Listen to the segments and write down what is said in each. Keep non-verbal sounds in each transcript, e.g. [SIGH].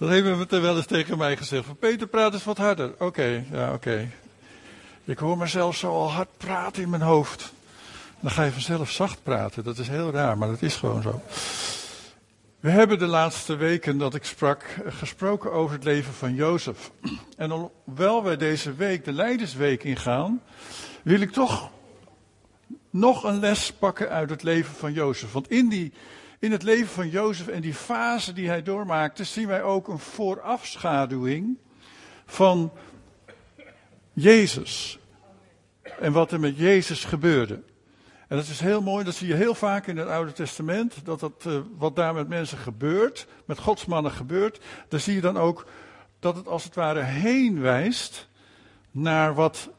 Dat hebben we wel eens tegen mij gezegd. Van Peter, praat eens wat harder. Oké, ja, oké. Ik hoor mezelf zo al hard praten in mijn hoofd. Dan ga je vanzelf zacht praten. Dat is heel raar, maar dat is gewoon zo. We hebben de laatste weken dat ik sprak gesproken over het leven van Jozef. [CLEARS THROAT] En hoewel wij deze week de Leidersweek ingaan, wil ik toch nog een les pakken uit het leven van Jozef. Want in, die, in het leven van Jozef en die fase die hij doormaakte, zien wij ook een voorafschaduwing van Jezus. En wat er met Jezus gebeurde. En dat is heel mooi, dat zie je heel vaak in het Oude Testament, dat dat, uh, wat daar met mensen gebeurt, met godsmannen gebeurt, daar zie je dan ook dat het als het ware heen wijst naar wat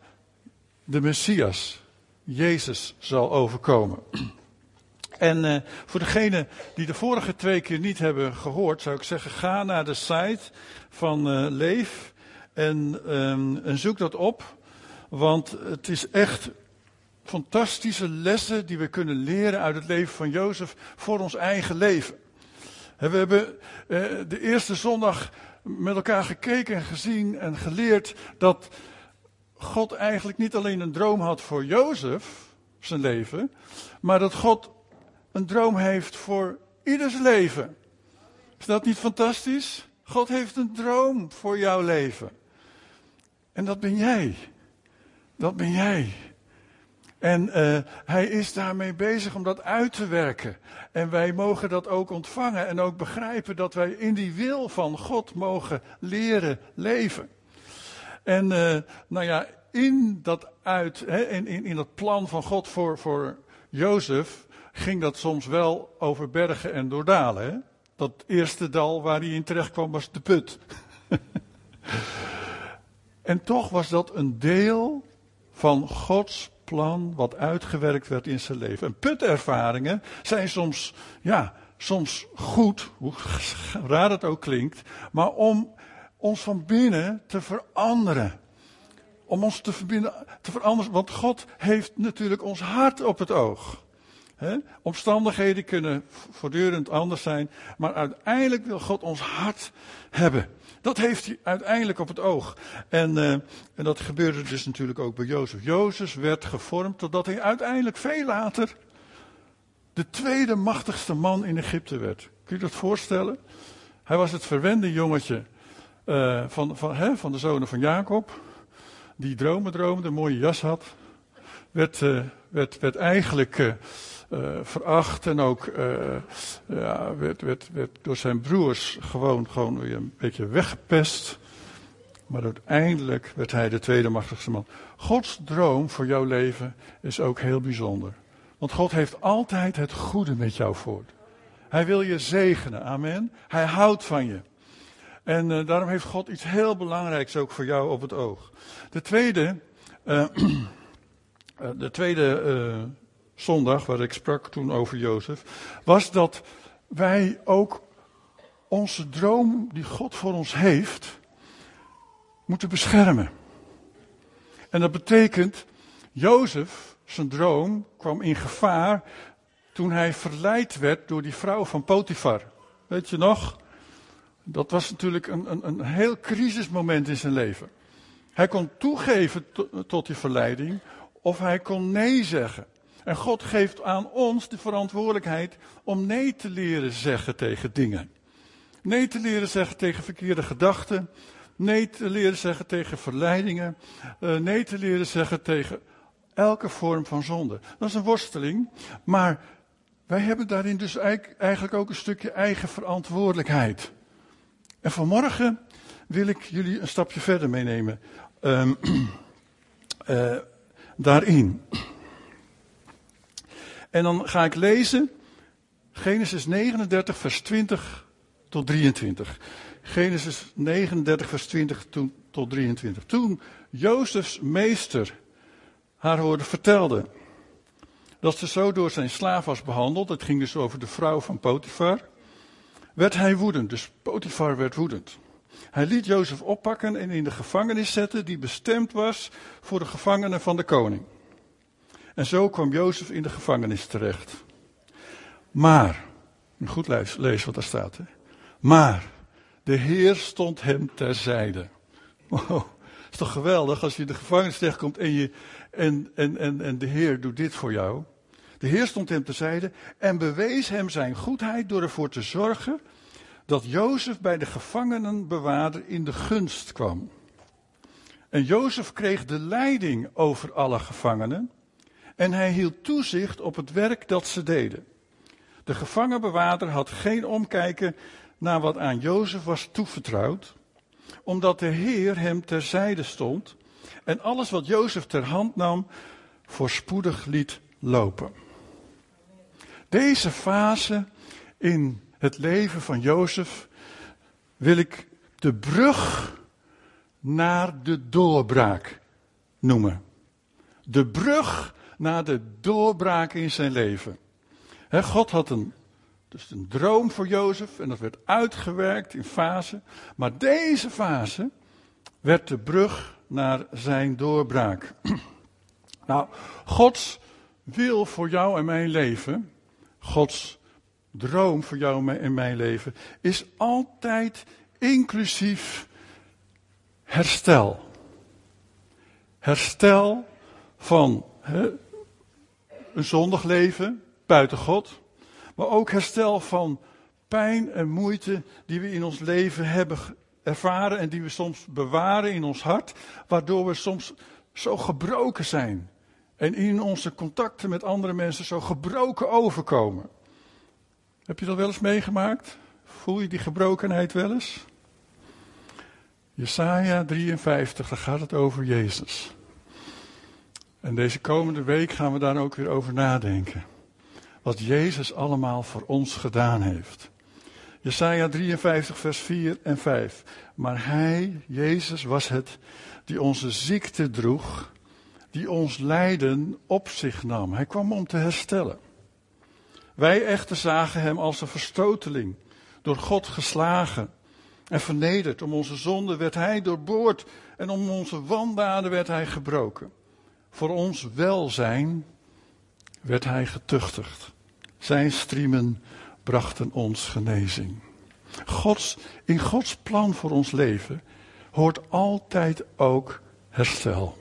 de Messias, Jezus, zal overkomen. En uh, voor degenen die de vorige twee keer niet hebben gehoord, zou ik zeggen, ga naar de site van uh, Leef en, um, en zoek dat op. Want het is echt fantastische lessen die we kunnen leren uit het leven van Jozef voor ons eigen leven. We hebben eh, de eerste zondag met elkaar gekeken en gezien en geleerd dat God eigenlijk niet alleen een droom had voor Jozef, zijn leven, maar dat God een droom heeft voor ieders leven. Is dat niet fantastisch? God heeft een droom voor jouw leven. En dat ben jij. Dat ben jij. En uh, hij is daarmee bezig om dat uit te werken. En wij mogen dat ook ontvangen en ook begrijpen dat wij in die wil van God mogen leren leven. En uh, nou ja, in dat uit, hè, in, in, in dat plan van God voor, voor Jozef, ging dat soms wel over bergen en door dalen. Hè? Dat eerste dal waar hij in terecht kwam was de put. [LAUGHS] en toch was dat een deel van Gods plan wat uitgewerkt werd in zijn leven. En putervaringen zijn soms, ja, soms goed, hoe [LAUGHS] raar het ook klinkt, maar om ons van binnen te veranderen. Om ons te, verbinden, te veranderen, want God heeft natuurlijk ons hart op het oog. He? Omstandigheden kunnen voortdurend anders zijn, maar uiteindelijk wil God ons hart hebben. Dat heeft hij uiteindelijk op het oog. En, uh, en dat gebeurde dus natuurlijk ook bij Jozef. Jozef werd gevormd totdat hij uiteindelijk veel later de tweede machtigste man in Egypte werd. Kun je dat voorstellen? Hij was het verwende jongetje uh, van, van, van de zonen van Jacob. Die dromen droomde, een mooie jas had. Werd, uh, werd, werd eigenlijk veracht en ook uh, ja, werd, werd, werd door zijn broers gewoon, gewoon weer een beetje weggepest. Maar uiteindelijk werd hij de tweede machtigste man. Gods droom voor jouw leven is ook heel bijzonder. Want God heeft altijd het goede met jou voor. Hij wil je zegenen, amen. Hij houdt van je. En uh, daarom heeft God iets heel belangrijks ook voor jou op het oog. De tweede, [CLEARS THROAT] de tweede zondag, waar ik sprak toen over Jozef, was dat wij ook onze droom die God voor ons heeft, moeten beschermen. En dat betekent, Jozef, zijn droom, kwam in gevaar toen hij verleid werd door die vrouw van Potifar. Weet je nog? Dat was natuurlijk een, een, een heel crisismoment in zijn leven. Hij kon toegeven tot die verleiding, of hij kon nee zeggen. En God geeft aan ons de verantwoordelijkheid om nee te leren zeggen tegen dingen. Nee te leren zeggen tegen verkeerde gedachten. Nee te leren zeggen tegen verleidingen. Uh, nee te leren zeggen tegen elke vorm van zonde. Dat is een worsteling. Maar wij hebben daarin dus eigenlijk ook een stukje eigen verantwoordelijkheid. En vanmorgen wil ik jullie een stapje verder meenemen. Um, uh, [CLEARS THROAT] daarin. En dan ga ik lezen Genesis 39, vers 20 tot 23. Genesis 39, vers 20 tot 23. Toen Jozefs meester haar hoorde vertelde dat ze zo door zijn slaaf was behandeld, het ging dus over de vrouw van Potifar, werd hij woedend. Dus Potifar werd woedend. Hij liet Jozef oppakken en in de gevangenis zetten die bestemd was voor de gevangenen van de koning. En zo kwam Jozef in de gevangenis terecht. Maar, goed lees, wat daar staat. Hè? Maar, de Heer stond hem terzijde. Wow, is toch geweldig als je in de gevangenis terechtkomt en, je, en, en, en, en de Heer doet dit voor jou. De Heer stond hem terzijde en bewees hem zijn goedheid door ervoor te zorgen dat Jozef bij de gevangenenbewaarder in de gunst kwam. En Jozef kreeg de leiding over alle gevangenen en hij hield toezicht op het werk dat ze deden. De gevangenbewaarder had geen omkijken naar wat aan Jozef was toevertrouwd, omdat de Heer hem terzijde stond en alles wat Jozef ter hand nam voorspoedig liet lopen. Deze fase in het leven van Jozef wil ik de brug naar de doorbraak noemen. De brug naar de doorbraak in zijn leven. God had een, dus een droom voor Jozef en dat werd uitgewerkt in fasen. Maar deze fase werd de brug naar zijn doorbraak. [CLEARS THROAT] Nou, Gods wil voor jou en mijn leven, Gods droom voor jou en mijn leven, is altijd inclusief herstel. Herstel van een zondig leven buiten God, maar ook herstel van pijn en moeite die we in ons leven hebben ervaren en die we soms bewaren in ons hart, waardoor we soms zo gebroken zijn en in onze contacten met andere mensen zo gebroken overkomen. Heb je dat wel eens meegemaakt? Voel je die gebrokenheid wel eens? Jesaja 53, daar gaat het over Jezus. En deze komende week gaan we daar ook weer over nadenken. Wat Jezus allemaal voor ons gedaan heeft. Jesaja 53, vers 4 en 5. Maar Hij, Jezus, was het die onze ziekte droeg, die ons lijden op zich nam. Hij kwam om te herstellen. Wij echter zagen Hem als een verstoteling, door God geslagen en vernederd. Om onze zonde werd Hij doorboord en om onze wandaden werd Hij gebroken. Voor ons welzijn werd hij getuchtigd. Zijn striemen brachten ons genezing. Gods, in Gods plan voor ons leven hoort altijd ook herstel.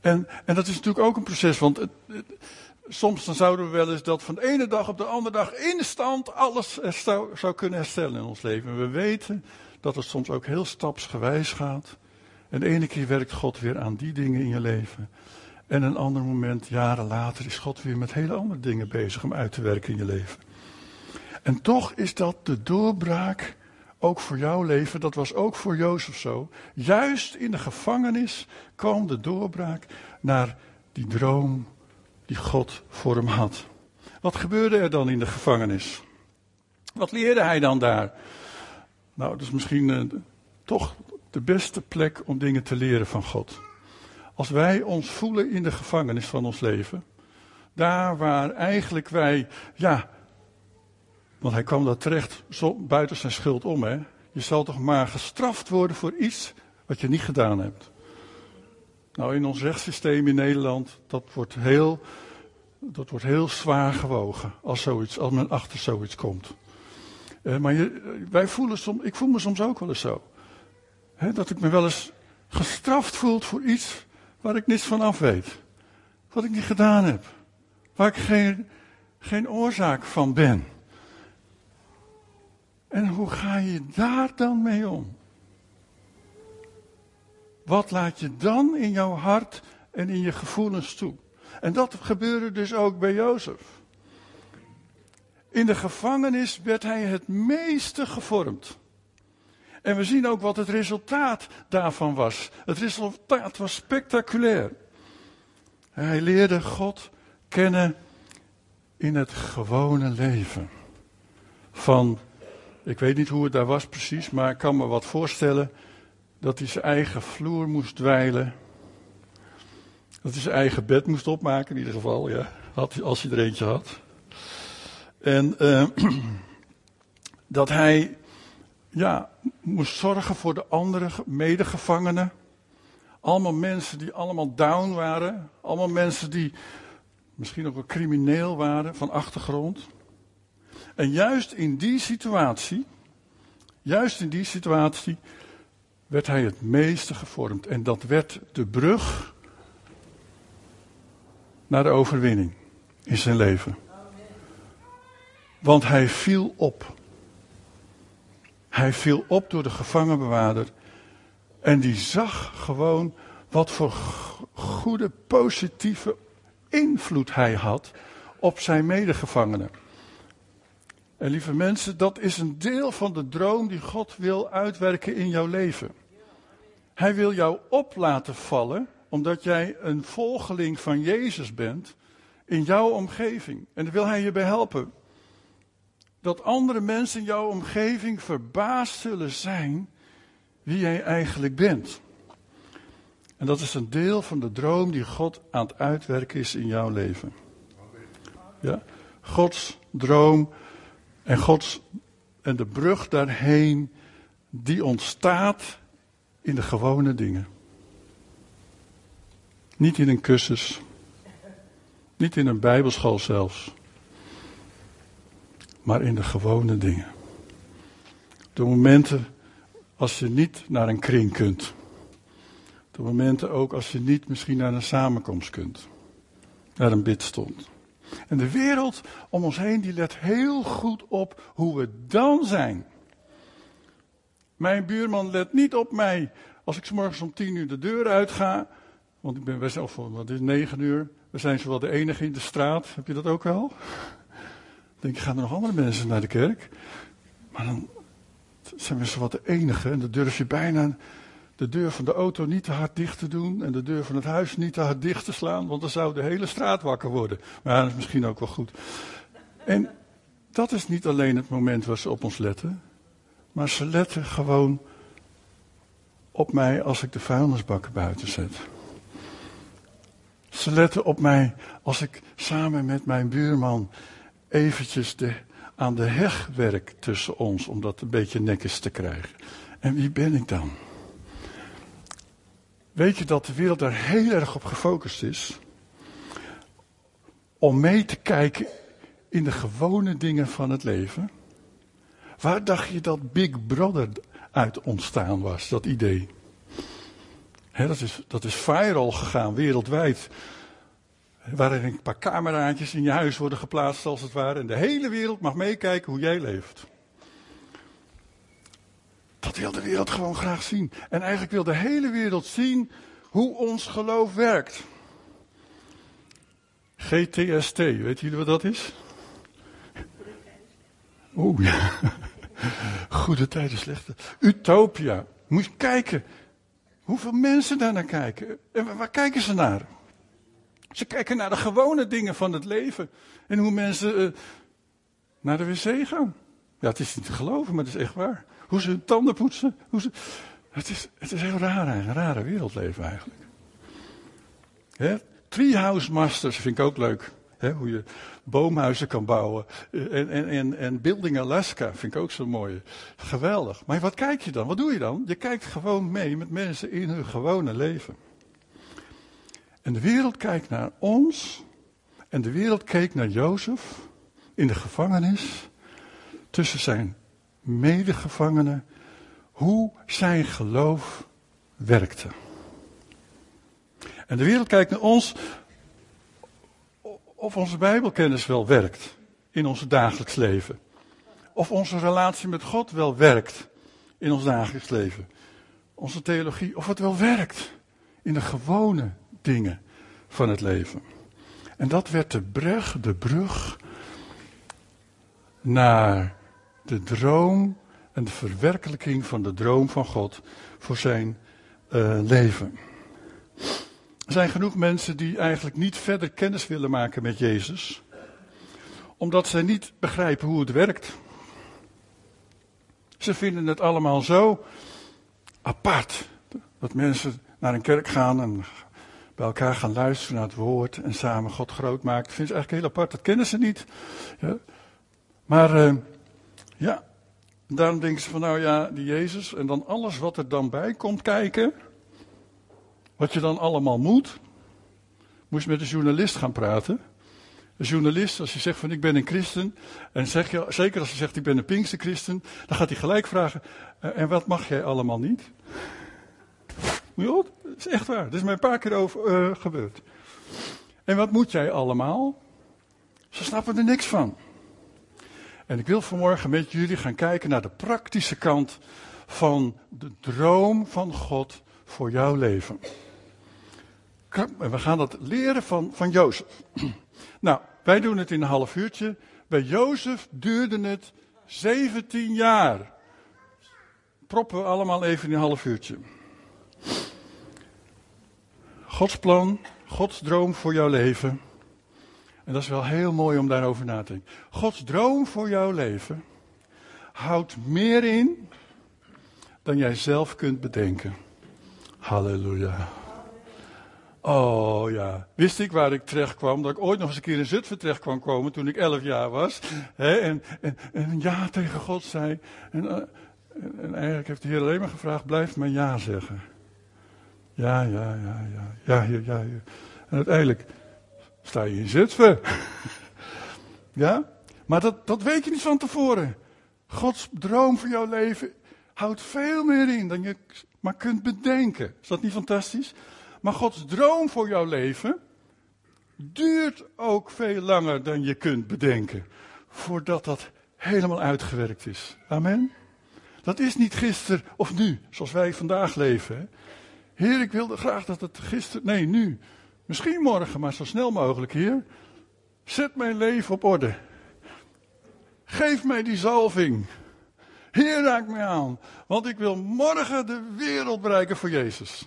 En, en dat is natuurlijk ook een proces, want het, soms dan zouden we wel eens dat van de ene dag op de andere dag instant alles zou, zou kunnen herstellen in ons leven. we weten dat het soms ook heel stapsgewijs gaat. En de ene keer werkt God weer aan die dingen in je leven. En een ander moment, jaren later, is God weer met hele andere dingen bezig om uit te werken in je leven. En toch is dat de doorbraak ook voor jouw leven. Dat was ook voor Jozef zo. Juist in de gevangenis kwam de doorbraak naar die droom die God voor hem had. Wat gebeurde er dan in de gevangenis? Wat leerde hij dan daar? Nou, dat is misschien uh, toch de beste plek om dingen te leren van God. Als wij ons voelen in de gevangenis van ons leven, daar waar eigenlijk wij, ja, want hij kwam daar terecht zo, buiten zijn schuld om, hè. Je zal toch maar gestraft worden voor iets wat je niet gedaan hebt. Nou, in ons rechtssysteem in Nederland, dat wordt heel, dat wordt heel zwaar gewogen als, zoiets, als men achter zoiets komt. Uh, maar je, wij voelen soms, ik voel me soms ook wel eens zo. Dat ik me wel eens gestraft voel voor iets waar ik niets van af weet. Wat ik niet gedaan heb. Waar ik geen, geen oorzaak van ben. En hoe ga je daar dan mee om? Wat laat je dan in jouw hart en in je gevoelens toe? En dat gebeurde dus ook bij Jozef. In de gevangenis werd hij het meeste gevormd. En we zien ook wat het resultaat daarvan was. Het resultaat was spectaculair. Hij leerde God kennen in het gewone leven. Van, ik weet niet hoe het daar was precies, maar ik kan me wat voorstellen dat hij zijn eigen vloer moest dweilen. Dat hij zijn eigen bed moest opmaken, in ieder geval, ja, als hij er eentje had. En uh, [CLEARS THROAT] dat hij ja, moest zorgen voor de andere medegevangenen. Allemaal mensen die allemaal down waren. Allemaal mensen die misschien ook wel crimineel waren van achtergrond. En juist in die situatie, juist in die situatie werd hij het meeste gevormd. En dat werd de brug naar de overwinning in zijn leven. Want hij viel op. Hij viel op door de gevangenbewaarder. En die zag gewoon wat voor goede, positieve invloed hij had op zijn medegevangenen. En lieve mensen, dat is een deel van de droom die God wil uitwerken in jouw leven. Hij wil jou op laten vallen, omdat jij een volgeling van Jezus bent, in jouw omgeving. En daar wil hij je bij helpen. Dat andere mensen in jouw omgeving verbaasd zullen zijn wie jij eigenlijk bent. En dat is een deel van de droom die God aan het uitwerken is in jouw leven. Ja? Gods droom en, Gods, en de brug daarheen, die ontstaat in de gewone dingen. Niet in een cursus. Niet in een bijbelschool zelfs. Maar in de gewone dingen. De momenten als je niet naar een kring kunt. De momenten ook als je niet misschien naar een samenkomst kunt. Naar een bidstond. En de wereld om ons heen die let heel goed op hoe we dan zijn. Mijn buurman let niet op mij als ik morgens om tien uur de deur uitga. Want ik ben best wel voor, wat is negen uur. We zijn zowel de enige in de straat. Heb je dat ook wel? Ik denk, gaan er nog andere mensen naar de kerk? Maar dan zijn we zowat de enige. En dan durf je bijna de deur van de auto niet te hard dicht te doen. En de deur van het huis niet te hard dicht te slaan. Want dan zou de hele straat wakker worden. Maar dat is misschien ook wel goed. En dat is niet alleen het moment waar ze op ons letten. Maar ze letten gewoon op mij als ik de vuilnisbakken buiten zet. Ze letten op mij als ik samen met mijn buurman eventjes aan de heg werk tussen ons, om dat een beetje netjes te krijgen. En wie ben ik dan? Weet je dat de wereld daar heel erg op gefocust is? Om mee te kijken in de gewone dingen van het leven. Waar dacht je dat Big Brother uit ontstaan was, dat idee? dat, is, dat is viral gegaan wereldwijd. Waarin een paar cameraatjes in je huis worden geplaatst als het ware. En de hele wereld mag meekijken hoe jij leeft. Dat wil de wereld gewoon graag zien. En eigenlijk wil de hele wereld zien hoe ons geloof werkt. GTST, weten jullie wat dat is? Oeh. [LAUGHS] Goede tijden, slechte. Utopia. Moet je kijken hoeveel mensen daar naar kijken. En waar kijken ze naar? Ze kijken naar de gewone dingen van het leven. En hoe mensen uh, naar de wc gaan. Ja, het is niet te geloven, maar het is echt waar. Hoe ze hun tanden poetsen. Hoe ze... het, is, het is heel raar, een rare wereldleven eigenlijk. Hè? Treehouse Masters vind ik ook leuk. Hè? Hoe je boomhuizen kan bouwen. Eh, en, en, en, en Building Alaska vind ik ook zo mooi. Geweldig. Maar wat kijk je dan? Wat doe je dan? Je kijkt gewoon mee met mensen in hun gewone leven. En de wereld kijkt naar ons. En de wereld keek naar Jozef in de gevangenis. Tussen zijn medegevangenen. Hoe zijn geloof werkte. En de wereld kijkt naar ons of onze Bijbelkennis wel werkt in ons dagelijks leven. Of onze relatie met God wel werkt in ons dagelijks leven. Onze theologie, of het wel werkt in de gewone dingen van het leven. En dat werd de brug, de brug naar de droom en de verwerkelijking van de droom van God voor zijn uh, leven. Er zijn genoeg mensen die eigenlijk niet verder kennis willen maken met Jezus, omdat ze niet begrijpen hoe het werkt. Ze vinden het allemaal zo apart dat mensen naar een kerk gaan en bij elkaar gaan luisteren naar het woord en samen God groot maken. Dat vinden ze eigenlijk heel apart, dat kennen ze niet. Ja. Maar uh, ja, daarom denken ze van nou ja, die Jezus en dan alles wat er dan bij komt kijken. Wat je dan allemaal moet. Moest met een journalist gaan praten. Een journalist, als je zegt van ik ben een christen, en zeg je, zeker als je zegt ik ben een pinkste christen, dan gaat hij gelijk vragen, eh, en wat mag jij allemaal niet? Ja, dat is echt waar. Dat is mij een paar keer over uh, gebeurd. En wat moet jij allemaal? Ze snappen er niks van. En ik wil vanmorgen met jullie gaan kijken naar de praktische kant van de droom van God voor jouw leven. En we gaan dat leren van, van Jozef. [CLEARS THROAT] Nou, wij doen het in een half uurtje. Bij Jozef duurde het 17 jaar. Proppen we allemaal even in een half uurtje. Gods plan, Gods droom voor jouw leven. En dat is wel heel mooi om daarover na te denken. Gods droom voor jouw leven houdt meer in dan jij zelf kunt bedenken. Halleluja. Oh ja, wist ik waar ik terecht kwam? Dat ik ooit nog eens een keer in Zutphen terecht kwam komen toen ik elf jaar was. En, en, en, ja tegen God zei. En, uh, en, eigenlijk heeft de Heer alleen maar gevraagd, blijf maar ja zeggen. Ja, ja, ja, ja, ja, ja, ja. En uiteindelijk sta je in Zutphen. [LAUGHS] ja, maar dat, dat weet je niet van tevoren. Gods droom voor jouw leven houdt veel meer in dan je maar kunt bedenken. Is dat niet fantastisch? Maar Gods droom voor jouw leven duurt ook veel langer dan je kunt bedenken. Voordat dat helemaal uitgewerkt is. Amen. Dat is niet gisteren of nu, zoals wij vandaag leven. Hè? Heer, ik wilde graag dat het gisteren, nee, nu. Misschien morgen, maar zo snel mogelijk, Heer. Zet mijn leven op orde. Geef mij die zalving. Heer, raak mij aan. Want ik wil morgen de wereld bereiken voor Jezus.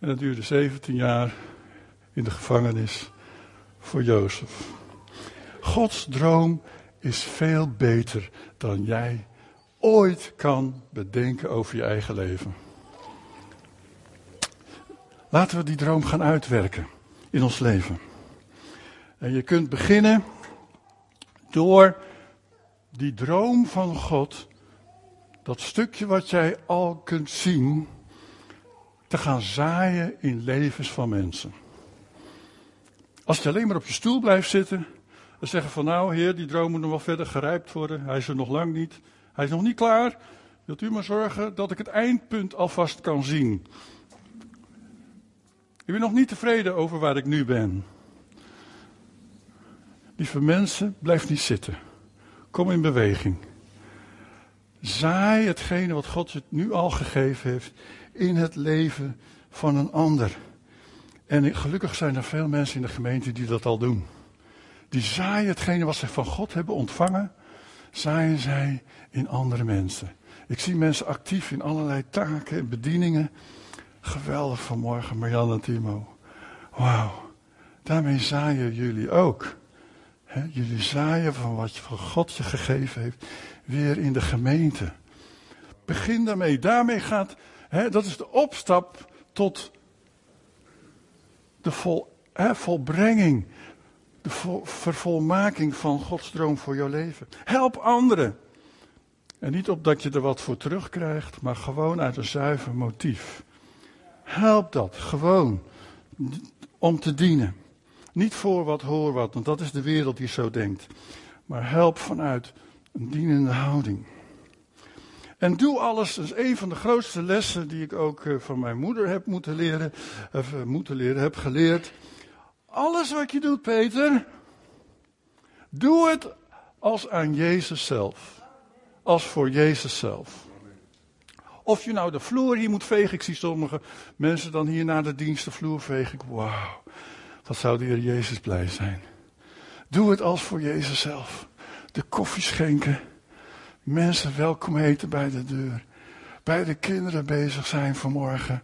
En dat duurde 17 jaar in de gevangenis voor Jozef. Gods droom is veel beter dan jij ooit kan bedenken over je eigen leven. Laten we die droom gaan uitwerken in ons leven. En je kunt beginnen door die droom van God, dat stukje wat jij al kunt zien, te gaan zaaien in levens van mensen. Als je alleen maar op je stoel blijft zitten, dan zeggen van nou heer, die droom moet nog wel verder gerijpt worden, hij is er nog lang niet, hij is nog niet klaar. Wilt u maar zorgen dat ik het eindpunt alvast kan zien? Ik ben nog niet tevreden over waar ik nu ben. Lieve mensen, blijf niet zitten. Kom in beweging. Zaai hetgene wat God je nu al gegeven heeft in het leven van een ander. En gelukkig zijn er veel mensen in de gemeente die dat al doen. Die zaaien hetgene wat ze van God hebben ontvangen, zaaien zij in andere mensen. Ik zie mensen actief in allerlei taken en bedieningen. Geweldig vanmorgen, Marjan en Timo. Wauw, daarmee zaaien jullie ook. jullie zaaien van wat van God je gegeven heeft, weer in de gemeente. Begin daarmee. Daarmee gaat dat is de opstap tot de vol, volbrenging, de vervolmaking van Gods droom voor jouw leven. Help anderen. En niet opdat je er wat voor terugkrijgt, maar gewoon uit een zuiver motief. Help dat, gewoon, om te dienen. Niet voor wat, hoor wat, want dat is de wereld die zo denkt. Maar help vanuit een dienende houding. En doe alles, dat is een van de grootste lessen die ik ook eh, van mijn moeder heb moeten leren, of eh, moeten leren, heb geleerd. Alles wat je doet, Peter, doe het als aan Jezus zelf. Als voor Jezus zelf. Of je nou de vloer hier moet vegen, ik zie sommige mensen dan hier na de dienst de vloer vegen. Wauw, wat zou de Heer Jezus blij zijn. Doe het als voor Jezus zelf. De koffie schenken mensen welkom heten bij de deur. Bij de kinderen bezig zijn vanmorgen.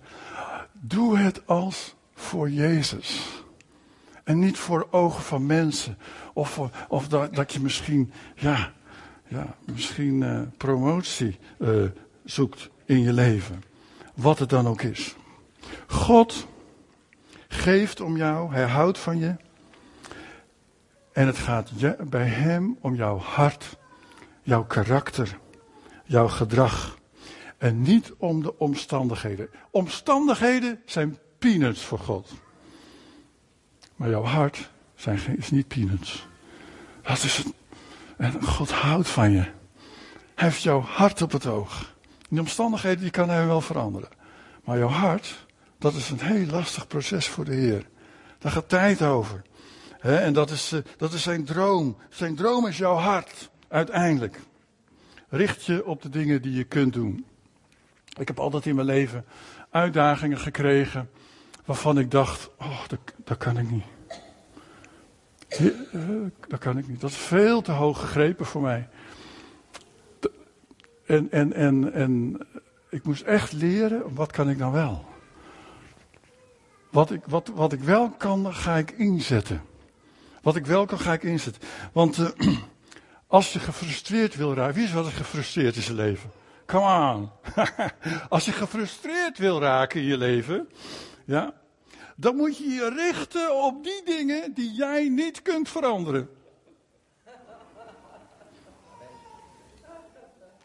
Doe het als voor Jezus. En niet voor ogen van mensen. Of, voor, of dat, dat je misschien, ja, ja misschien uh, promotie uh, zoekt in je leven. Wat het dan ook is. God geeft om jou, hij houdt van je. En het gaat bij hem om jouw hart jouw karakter, jouw gedrag. En niet om de omstandigheden. Omstandigheden zijn peanuts voor God. Maar jouw hart zijn is niet peanuts. Dat is het. En God houdt van je. Hij heeft jouw hart op het oog. Die omstandigheden die kan hij wel veranderen. Maar jouw hart, dat is een heel lastig proces voor de Heer. Daar gaat tijd over. en dat is, eh, dat is zijn droom. Zijn droom is jouw hart, uiteindelijk. Richt je op de dingen die je kunt doen. Ik heb altijd in mijn leven uitdagingen gekregen waarvan ik dacht, oh, dat, dat kan ik niet. Eh, dat kan ik niet. Dat is veel te hoog gegrepen voor mij. En, en, en, en ik moest echt leren, wat kan ik dan wel? Wat ik, wat, wat ik wel kan, ga ik inzetten. Wat ik wel kan, ga ik inzetten. Want uh, [CLEARS THROAT] als je gefrustreerd wil raken, wie is wat gefrustreerd in zijn leven? Come on. [LAUGHS] als je gefrustreerd wil raken in je leven, ja, dan moet je je richten op die dingen die jij niet kunt veranderen.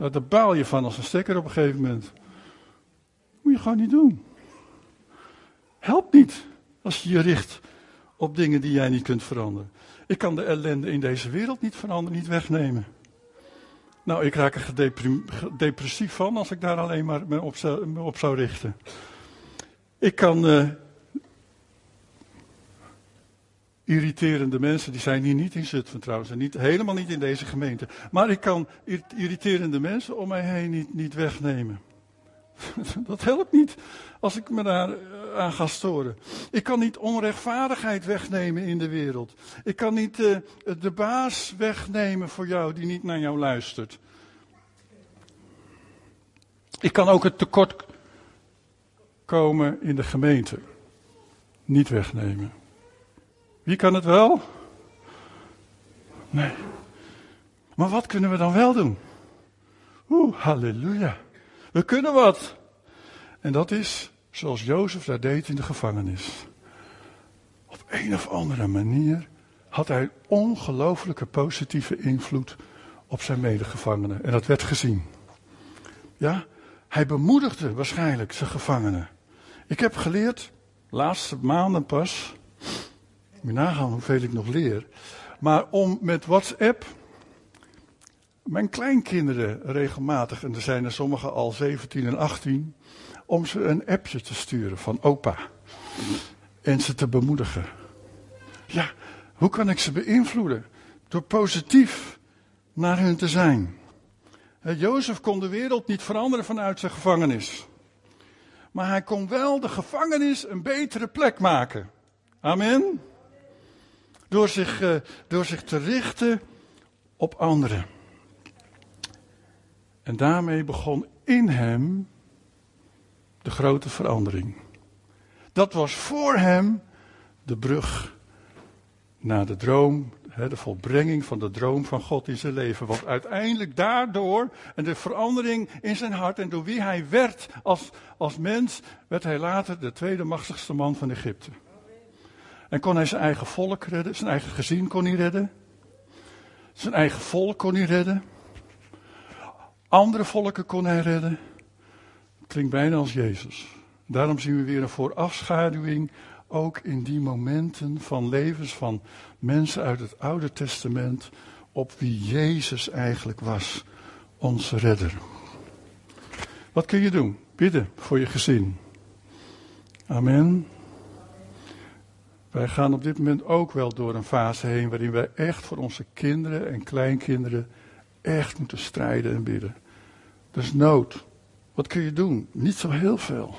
Nou, daar baal je van als een stekker op een gegeven moment. Moet je gewoon niet doen. Helpt niet als je je richt op dingen die jij niet kunt veranderen. Ik kan de ellende in deze wereld niet veranderen, niet wegnemen. Nou, ik raak er depressief van als ik daar alleen maar me op zou, richten. Ik kan uh, irriterende mensen, die zijn hier niet in Zutphen trouwens, en niet, helemaal niet in deze gemeente. Maar ik kan irriterende mensen om mij heen niet, niet wegnemen. [LAUGHS] Dat helpt niet als ik me daar eh, aan ga storen. Ik kan niet onrechtvaardigheid wegnemen in de wereld. Ik kan niet uh, de baas wegnemen voor jou die niet naar jou luistert. Ik kan ook het tekort komen in de gemeente niet wegnemen. Wie kan het wel? Nee. Maar wat kunnen we dan wel doen? Oeh, halleluja. We kunnen wat. En dat is zoals Jozef daar deed in de gevangenis. Op een of andere manier had hij ongelooflijke positieve invloed op zijn medegevangenen. En dat werd gezien. Ja, hij bemoedigde waarschijnlijk zijn gevangenen. Ik heb geleerd, laatste maanden pas, moet nagaan hoeveel ik nog leer, maar om met WhatsApp mijn kleinkinderen regelmatig, en er zijn er sommigen al 17 en 18, om ze een appje te sturen van opa. En ze te bemoedigen. Ja, hoe kan ik ze beïnvloeden? Door positief naar hun te zijn. Jozef kon de wereld niet veranderen vanuit zijn gevangenis. Maar hij kon wel de gevangenis een betere plek maken. Amen. Door zich, uh, door zich te richten op anderen. En daarmee begon in hem de grote verandering. Dat was voor hem de brug naar de droom, de volbrenging van de droom van God in zijn leven. Want uiteindelijk daardoor, en de verandering in zijn hart en door wie hij werd als, als mens, werd hij later de tweede machtigste man van Egypte. En kon hij zijn eigen volk redden, zijn eigen gezin kon hij redden, zijn eigen volk kon hij redden. Andere volken kon hij redden. Klinkt bijna als Jezus. Daarom zien we weer een voorafschaduwing ook in die momenten van levens van mensen uit het Oude Testament op wie Jezus eigenlijk was, onze redder. Wat kun je doen? Bidden voor je gezin. Amen. Wij gaan op dit moment ook wel door een fase heen waarin wij echt voor onze kinderen en kleinkinderen echt moeten strijden en bidden. Is nood. Wat kun je doen? Niet zo heel veel.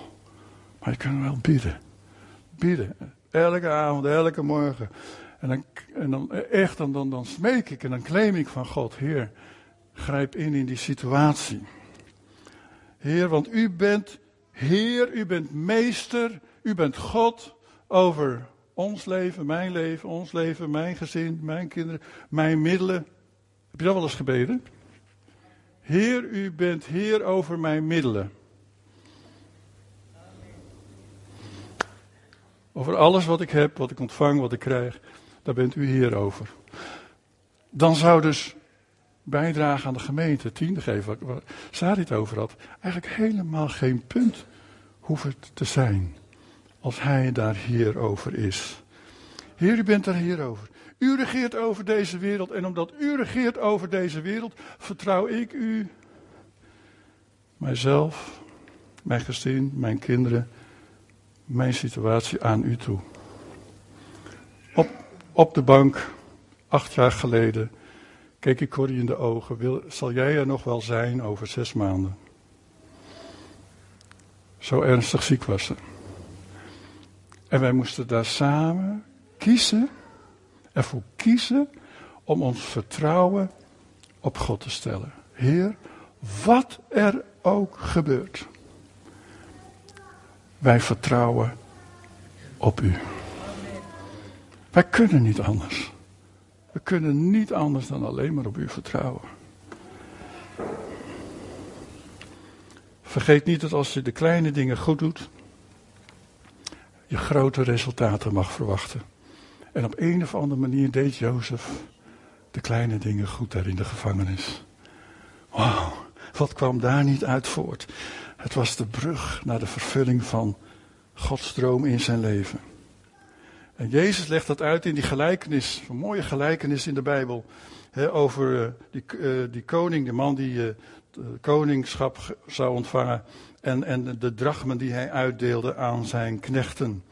Maar je kan wel bidden. Bidden. Elke avond, elke morgen. En dan, en dan echt, dan, dan, dan smeek ik en dan claim ik van God, Heer, grijp in in die situatie. Heer, want u bent Heer, u bent meester, u bent God over ons leven, mijn leven, ons leven, mijn gezin, mijn kinderen, mijn middelen. Heb je dat wel eens gebeden? Heer, u bent Heer over mijn middelen. Over alles wat ik heb, wat ik ontvang, wat ik krijg, daar bent u Heer over. Dan zou dus bijdragen aan de gemeente, tiende geven, waar Sari het over had, eigenlijk helemaal geen punt hoeven te zijn. Als hij daar Heer over is. Heer, u bent er hier over. U regeert over deze wereld en omdat u regeert over deze wereld, vertrouw ik u, mijzelf, mijn gezin, mijn kinderen, mijn situatie aan u toe. Op, op de bank, acht jaar geleden, keek ik Corrie in de ogen. Wil, zal jij er nog wel zijn over zes maanden? Zo ernstig ziek was ze. En wij moesten daar samen kiezen, ervoor kiezen om ons vertrouwen op God te stellen. Heer, wat er ook gebeurt. Wij vertrouwen op u. Wij kunnen niet anders. We kunnen niet anders dan alleen maar op u vertrouwen. Vergeet niet dat als je de kleine dingen goed doet, je grote resultaten mag verwachten. En op een of andere manier deed Jozef de kleine dingen goed daar in de gevangenis. Wauw, wat kwam daar niet uit voort? Het was de brug naar de vervulling van Gods droom in zijn leven. En Jezus legt dat uit in die gelijkenis, een mooie gelijkenis in de Bijbel. over uh, die, uh, die, koning, de man die uh, koningschap zou ontvangen. En, en de drachmen die hij uitdeelde aan zijn knechten.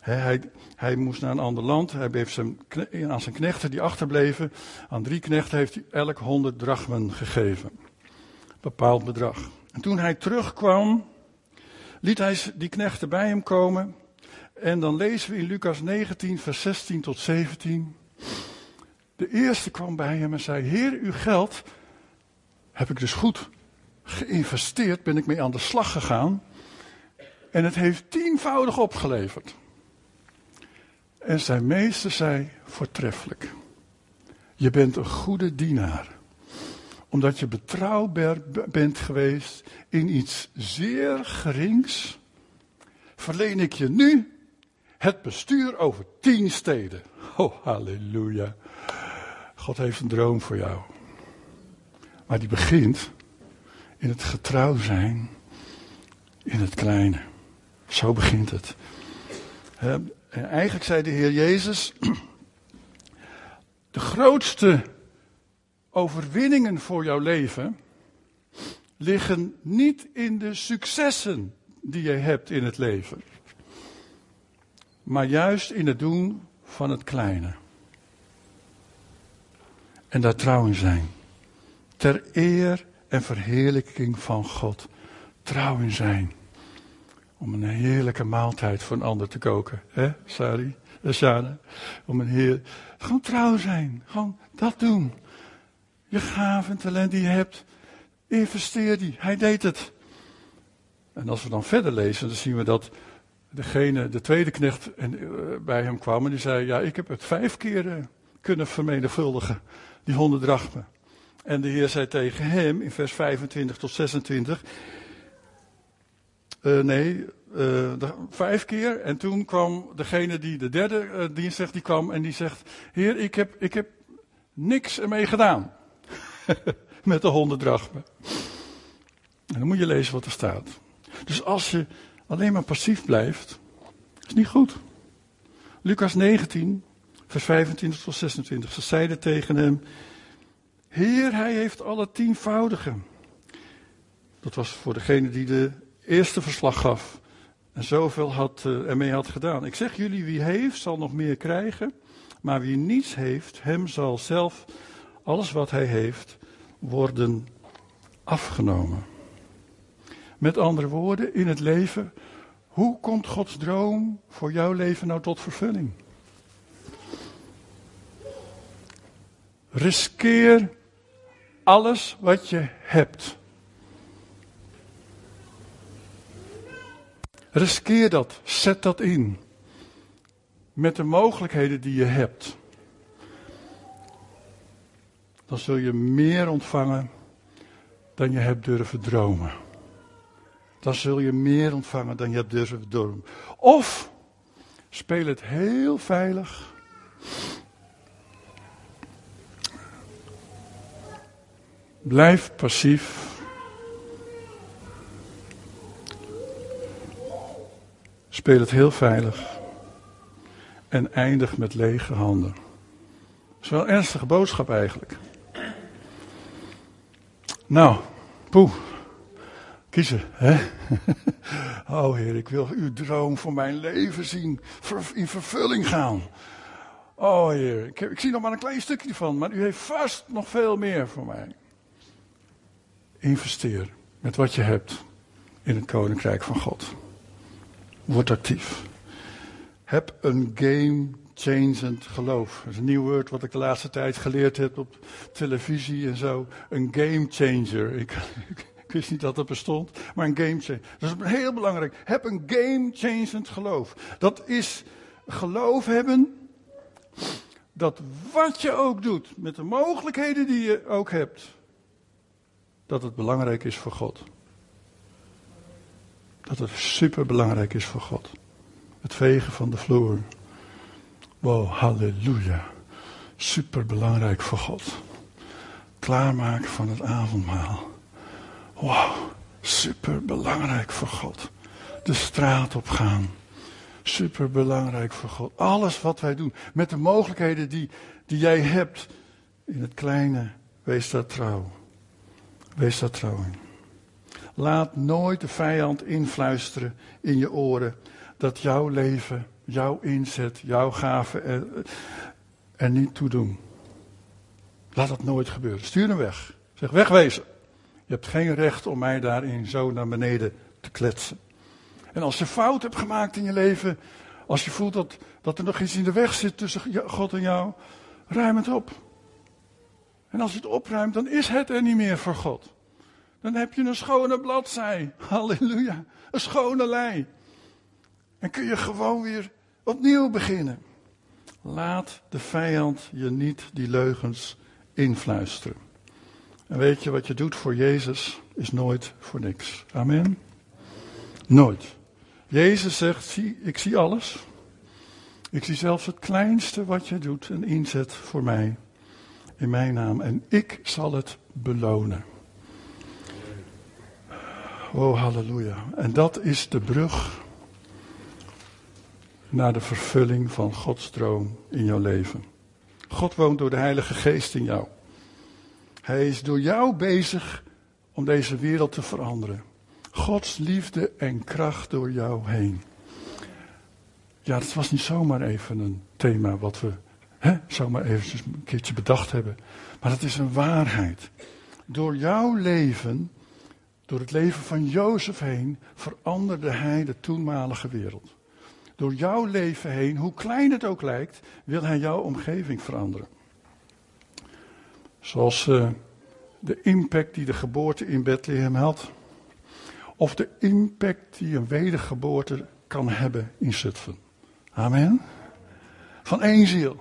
hij, hij moest naar een ander land. Hij heeft zijn, aan zijn knechten die achterbleven. Aan drie knechten heeft hij elk honderd drachmen gegeven. Bepaald bedrag. En toen hij terugkwam, liet hij die knechten bij hem komen. En dan lezen we in Lucas 19, vers 16 tot 17. De eerste kwam bij hem en zei: Heer, uw geld heb ik dus goed geïnvesteerd, ben ik mee aan de slag gegaan. En het heeft tienvoudig opgeleverd. En zijn meester zei: Voortreffelijk. Je bent een goede dienaar. Omdat je betrouwbaar bent geweest in iets zeer gerings, verleen ik je nu het bestuur over tien steden. Oh, halleluja. God heeft een droom voor jou. Maar die begint in het getrouw zijn in het kleine. Zo begint het. En eigenlijk zei de Heer Jezus, [CLEARS THROAT] de grootste overwinningen voor jouw leven liggen niet in de successen die je hebt in het leven maar juist in het doen van het kleine. En daar trouw in zijn. Ter eer en verheerlijking van God. Trouw in zijn. Om een heerlijke maaltijd voor een ander te koken. Hè, Sari? Eh, Shane? Om een heer. Gewoon trouw zijn. Gewoon dat doen. Je gaven en talent die je hebt. Investeer die. Hij deed het. En als we dan verder lezen, dan zien we dat degene, de tweede knecht en, uh, bij hem kwam en die zei, ja, ik heb het vijf keer uh, kunnen vermenigvuldigen, die honderd drachmen. En de Heer zei tegen hem in vers 25 tot 26, uh, nee, de, vijf keer. En toen kwam degene die de derde dienst zegt, die kwam en die zegt, Heer, ik heb, ik heb niks ermee gedaan. [LAUGHS] Met de honderd drachmen. En dan moet je lezen wat er staat. Dus als je alleen maar passief blijft, is niet goed. Lucas 19, vers 25 tot 26. Ze zeiden tegen hem: Heer, hij heeft alle tienvoudige. Dat was voor degene die de eerste verslag gaf. En zoveel had, uh, ermee had gedaan. Ik zeg jullie, wie heeft, zal nog meer krijgen. Maar wie niets heeft, hem zal zelf alles wat hij heeft worden afgenomen. Met andere woorden, in het leven, hoe komt Gods droom voor jouw leven nou tot vervulling? Riskeer alles wat je hebt. Riskeer dat, zet dat in. Met de mogelijkheden die je hebt. Dan zul je meer ontvangen dan je hebt durven dromen dan zul je meer ontvangen dan je hebt durven doen. Of speel het heel veilig. Blijf passief. Speel het heel veilig. en eindig met lege handen. Dat is wel een ernstige boodschap eigenlijk. Nou, poeh. Kiezen, hè? [LAUGHS] Oh Heer, ik wil uw droom voor mijn leven zien, in vervulling gaan. Oh Heer, ik, ik zie nog maar een klein stukje van, maar u heeft vast nog veel meer voor mij. Investeer met wat je hebt in het koninkrijk van God. Word actief. Heb een game changend geloof. Dat is een nieuw woord wat ik de laatste tijd geleerd heb op televisie en zo. Een game changer. Ik, [LAUGHS] wist niet dat dat bestond, maar een game changer. Dat is heel belangrijk. Heb een game changend geloof. Dat is geloof hebben dat wat je ook doet, met de mogelijkheden die je ook hebt, dat het belangrijk is voor God. Dat het super belangrijk is voor God. Het vegen van de vloer. Wow, halleluja. Super belangrijk voor God. Klaarmaken van het avondmaal. Wow, super belangrijk voor God. De straat op gaan. Super belangrijk voor God. Alles wat wij doen, met de mogelijkheden die, die jij hebt in het kleine, wees daar trouw. Wees daar trouw in. Laat nooit de vijand influisteren in je oren dat jouw leven, jouw inzet, jouw gaven er, er niet toe doen. Laat dat nooit gebeuren. Stuur hem weg. Zeg wegwezen. Je hebt geen recht om mij daarin zo naar beneden te kletsen. En als je fout hebt gemaakt in je leven, als je voelt dat, dat er nog iets in de weg zit tussen God en jou, ruim het op. En als je het opruimt, dan is het er niet meer voor God. Dan heb je een schone bladzij. [LAUGHS] Halleluja. Een schone lei. En kun je gewoon weer opnieuw beginnen. Laat de vijand je niet die leugens influisteren. En weet je wat je doet voor Jezus is nooit voor niks. Amen. Nooit. Jezus zegt, zie, ik zie alles. Ik zie zelfs het kleinste wat je doet en inzet voor mij. In mijn naam. En ik zal het belonen. Oh, halleluja. En dat is de brug naar de vervulling van Gods droom in jouw leven. God woont door de Heilige Geest in jou. Hij is door jou bezig om deze wereld te veranderen. Gods liefde en kracht door jou heen. Ja, dat was niet zomaar even een thema wat we hè, zomaar even een keertje bedacht hebben. Maar het is een waarheid. Door jouw leven, door het leven van Jozef heen, veranderde hij de toenmalige wereld. Door jouw leven heen, hoe klein het ook lijkt, wil hij jouw omgeving veranderen. Zoals uh, de impact die de geboorte in Bethlehem had. Of de impact die een wedergeboorte kan hebben in Zutphen. Amen. Van één ziel.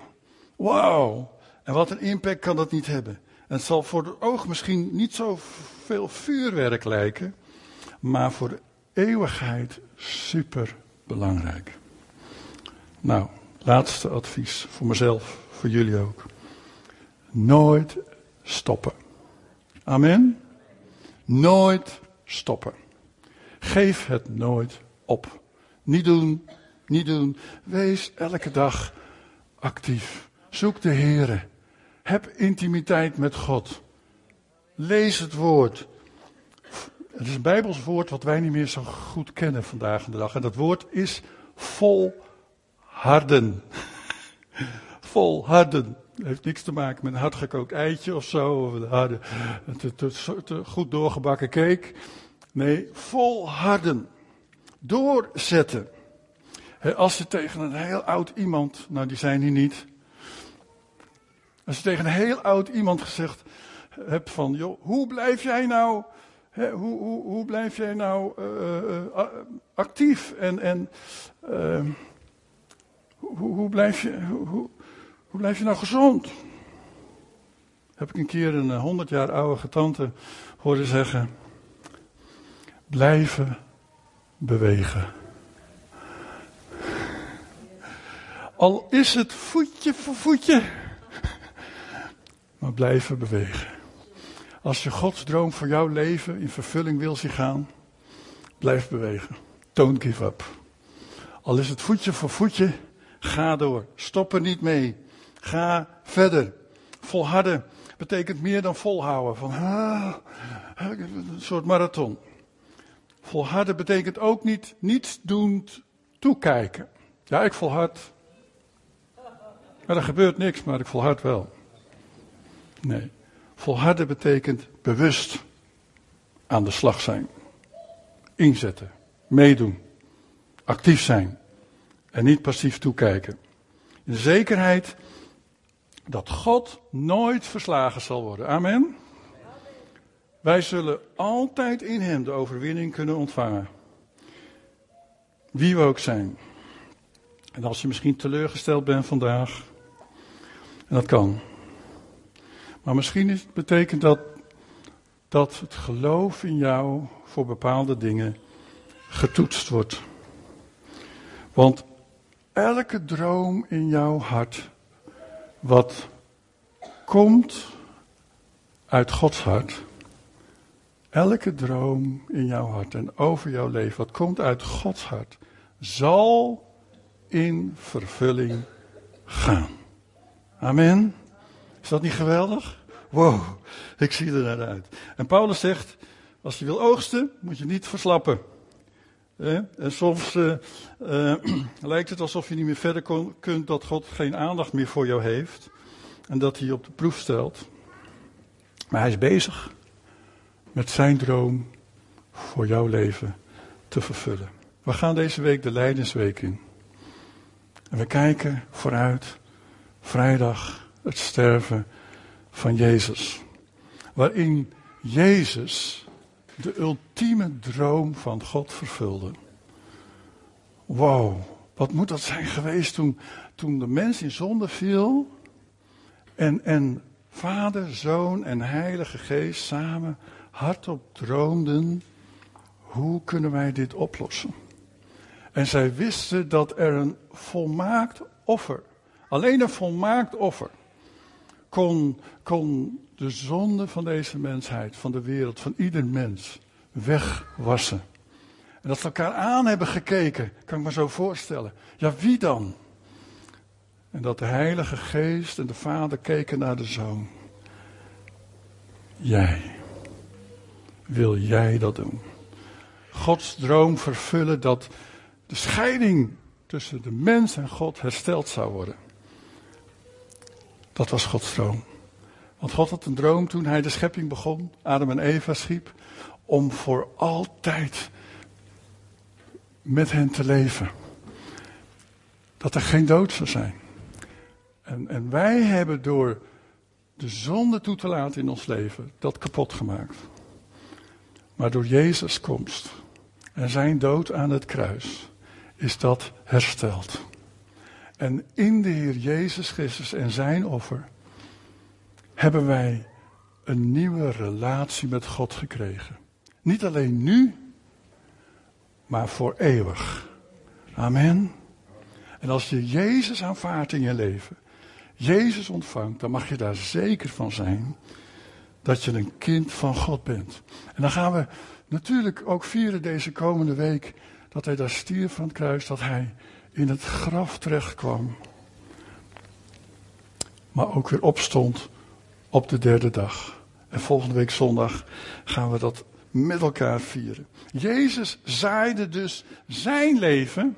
Wauw. En wat een impact kan dat niet hebben. En het zal voor het oog misschien niet zo veel vuurwerk lijken. Maar voor de eeuwigheid super belangrijk. Nou, laatste advies voor mezelf, voor jullie ook. Nooit stoppen. Amen. Nooit stoppen. Geef het nooit op. Niet doen, niet doen. Wees elke dag actief. Zoek de Heer. Heb intimiteit met God. Lees het woord. Het is een Bijbels woord wat wij niet meer zo goed kennen vandaag de dag. En dat woord is volharden. [LAUGHS] volharden. Heeft niks te maken met een hardgekookt eitje of zo. Of een harde, te, goed doorgebakken cake. Nee, volharden. Doorzetten. als je tegen een heel oud iemand, nou die zijn hier niet. Als je tegen een heel oud iemand gezegd hebt van, joh, hoe blijf jij nou, hoe, hoe, hoe blijf jij nou uh, actief en, en hoe, hoe, blijf je, hoe, hoe blijf je nou gezond? Heb ik een keer een honderd jaar oude tante horen zeggen blijven bewegen. Al is het voetje voor voetje, maar blijven bewegen. Als je Gods droom voor jouw leven in vervulling wil zien gaan, blijf bewegen. Don't give up. Al is het voetje voor voetje, Ga door. Stop er niet mee. Ga verder. Volharden betekent meer dan volhouden. Van, een soort marathon. Volharden betekent ook niet niets doen, toekijken. Ja, ik volhard. Maar er gebeurt niks, maar ik volhard wel. Nee. Volharden betekent bewust aan de slag zijn. Inzetten. Meedoen. Actief zijn. En niet passief toekijken. In de zekerheid dat God nooit verslagen zal worden. Amen. Wij zullen altijd in Hem de overwinning kunnen ontvangen. Wie we ook zijn. En als je misschien teleurgesteld bent vandaag, en dat kan. Maar misschien is, betekent dat dat het geloof in jou voor bepaalde dingen getoetst wordt. Want elke droom in jouw hart, wat komt uit Gods hart, elke droom in jouw hart en over jouw leven, wat komt uit Gods hart, zal in vervulling gaan. Amen. Is dat niet geweldig? Wow, ik zie er naar uit. En Paulus zegt, als je wil oogsten, moet je niet verslappen. En soms uh, uh, [CLEARS THROAT] lijkt het alsof je niet meer verder kunt, dat God geen aandacht meer voor jou heeft. En dat hij je op de proef stelt. Maar hij is bezig met zijn droom voor jouw leven te vervullen. We gaan deze week de Leidensweek in. En we kijken vooruit, vrijdag, het sterven van Jezus. Waarin Jezus de ultieme droom van God vervulde. Wow, wat moet dat zijn geweest toen, toen de mens in zonde viel en, en Vader, Zoon en Heilige Geest samen hardop droomden, hoe kunnen wij dit oplossen? En zij wisten dat er een volmaakt offer, alleen een volmaakt offer, kon, kon de zonde van deze mensheid, van de wereld, van ieder mens, wegwassen. En dat ze elkaar aan hebben gekeken, kan ik me zo voorstellen. Ja, wie dan? En dat de Heilige Geest en de Vader keken naar de Zoon. Jij. Wil jij dat doen? Gods droom vervullen dat de scheiding tussen de mens en God hersteld zou worden. Dat was Gods droom. Want God had een droom toen hij de schepping begon, Adam en Eva schiep, om voor altijd met hen te leven. Dat er geen dood zou zijn. En, en wij hebben door de zonde toe te laten in ons leven dat kapot gemaakt. Maar door Jezus' komst en zijn dood aan het kruis is dat hersteld. En in de Heer Jezus Christus en zijn offer hebben wij een nieuwe relatie met God gekregen. Niet alleen nu, maar voor eeuwig. Amen. En als je Jezus aanvaardt in je leven, Jezus ontvangt, dan mag je daar zeker van zijn dat je een kind van God bent. En dan gaan we natuurlijk ook vieren deze komende week dat hij daar stierf van het kruis, dat hij in het graf terecht kwam. Maar ook weer opstond op de derde dag. En volgende week zondag gaan we dat met elkaar vieren. Jezus zaaide dus zijn leven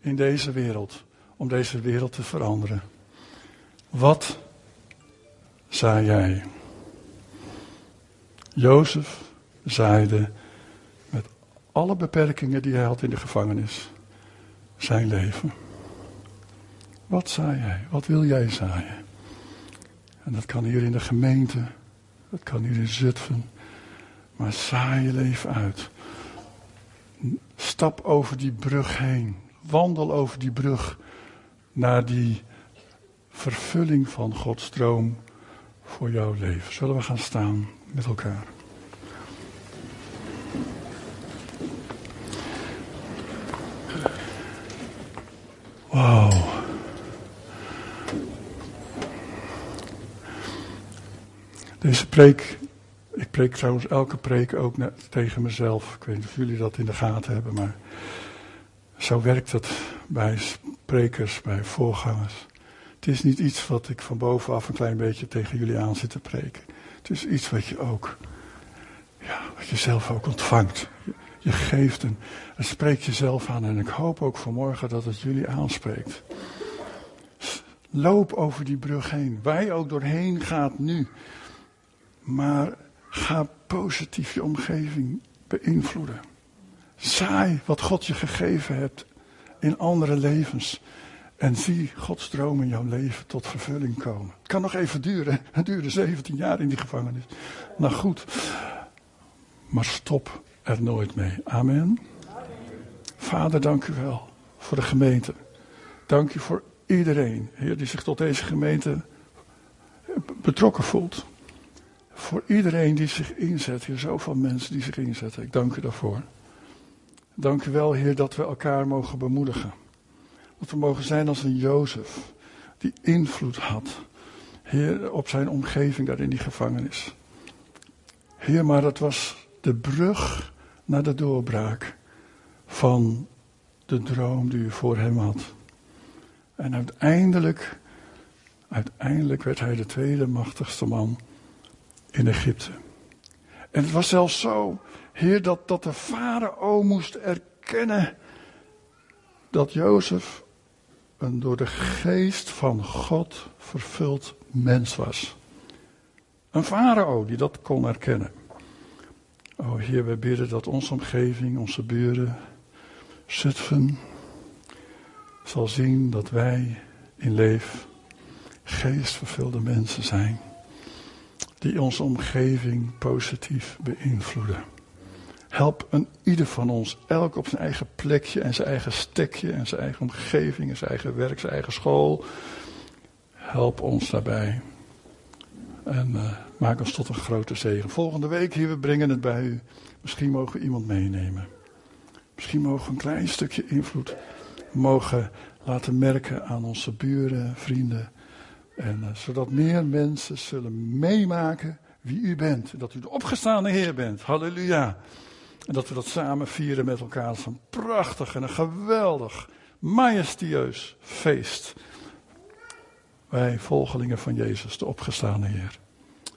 in deze wereld. Om deze wereld te veranderen. Wat zei jij? Jozef zaaide met alle beperkingen die hij had in de gevangenis zijn leven. Wat zei jij? Wat wil jij zaaien? En dat kan hier in de gemeente, dat kan hier in Zutphen. Maar saai je leven uit. Stap over die brug heen. Wandel over die brug naar die vervulling van Gods droom voor jouw leven. Zullen we gaan staan met elkaar? Wauw. Deze preek, ik preek trouwens elke preek ook tegen mezelf. Ik weet niet of jullie dat in de gaten hebben, maar zo werkt het bij sprekers, bij voorgangers. Het is niet iets wat ik van bovenaf een klein beetje tegen jullie aan zit te preken. Het is iets wat je ook, ja, wat je zelf ook ontvangt. Je, geeft en, en spreekt jezelf aan. En ik hoop ook vanmorgen dat het jullie aanspreekt. Loop over die brug heen. Waar ook doorheen gaat nu. Maar ga positief je omgeving beïnvloeden. Zaai wat God je gegeven hebt in andere levens. En zie Gods droom in jouw leven tot vervulling komen. Het kan nog even duren. Het duurde 17 jaar in die gevangenis. Nou goed. Maar stop er nooit mee. Amen. Vader, dank u wel voor de gemeente. Dank u voor iedereen, Heer, die zich tot deze gemeente betrokken voelt. Voor iedereen die zich inzet, Heer, zoveel mensen die zich inzetten. Ik dank u daarvoor. Dank u wel, Heer, dat we elkaar mogen bemoedigen. Dat we mogen zijn als een Jozef, die invloed had, Heer, op zijn omgeving daar in die gevangenis. Heer, maar dat was de brug naar de doorbraak van de droom die u voor hem had. En uiteindelijk, uiteindelijk werd hij de tweede machtigste man in Egypte. En het was zelfs zo, Heer, dat, dat de farao moest erkennen dat Jozef een door de geest van God vervuld mens was. Een farao die dat kon erkennen. O Heer, we bidden dat onze omgeving, onze buren, Zutphen, zal zien dat wij in leef geestvervulde mensen zijn. Die onze omgeving positief beïnvloeden. Help een ieder van ons, elk op zijn eigen plekje en zijn eigen stekje en zijn eigen omgeving en zijn eigen werk, zijn eigen school. Help ons daarbij. En uh, maak ons tot een grote zegen. Volgende week hier, we brengen het bij u. Misschien mogen we iemand meenemen. Misschien mogen we een klein stukje invloed mogen laten merken aan onze buren, vrienden. En uh, zodat meer mensen zullen meemaken wie u bent. Dat u de opgestaande Heer bent. Halleluja. En dat we dat samen vieren met elkaar. Is een prachtig en een geweldig, majestueus feest. Wij volgelingen van Jezus, de opgestaande Heer.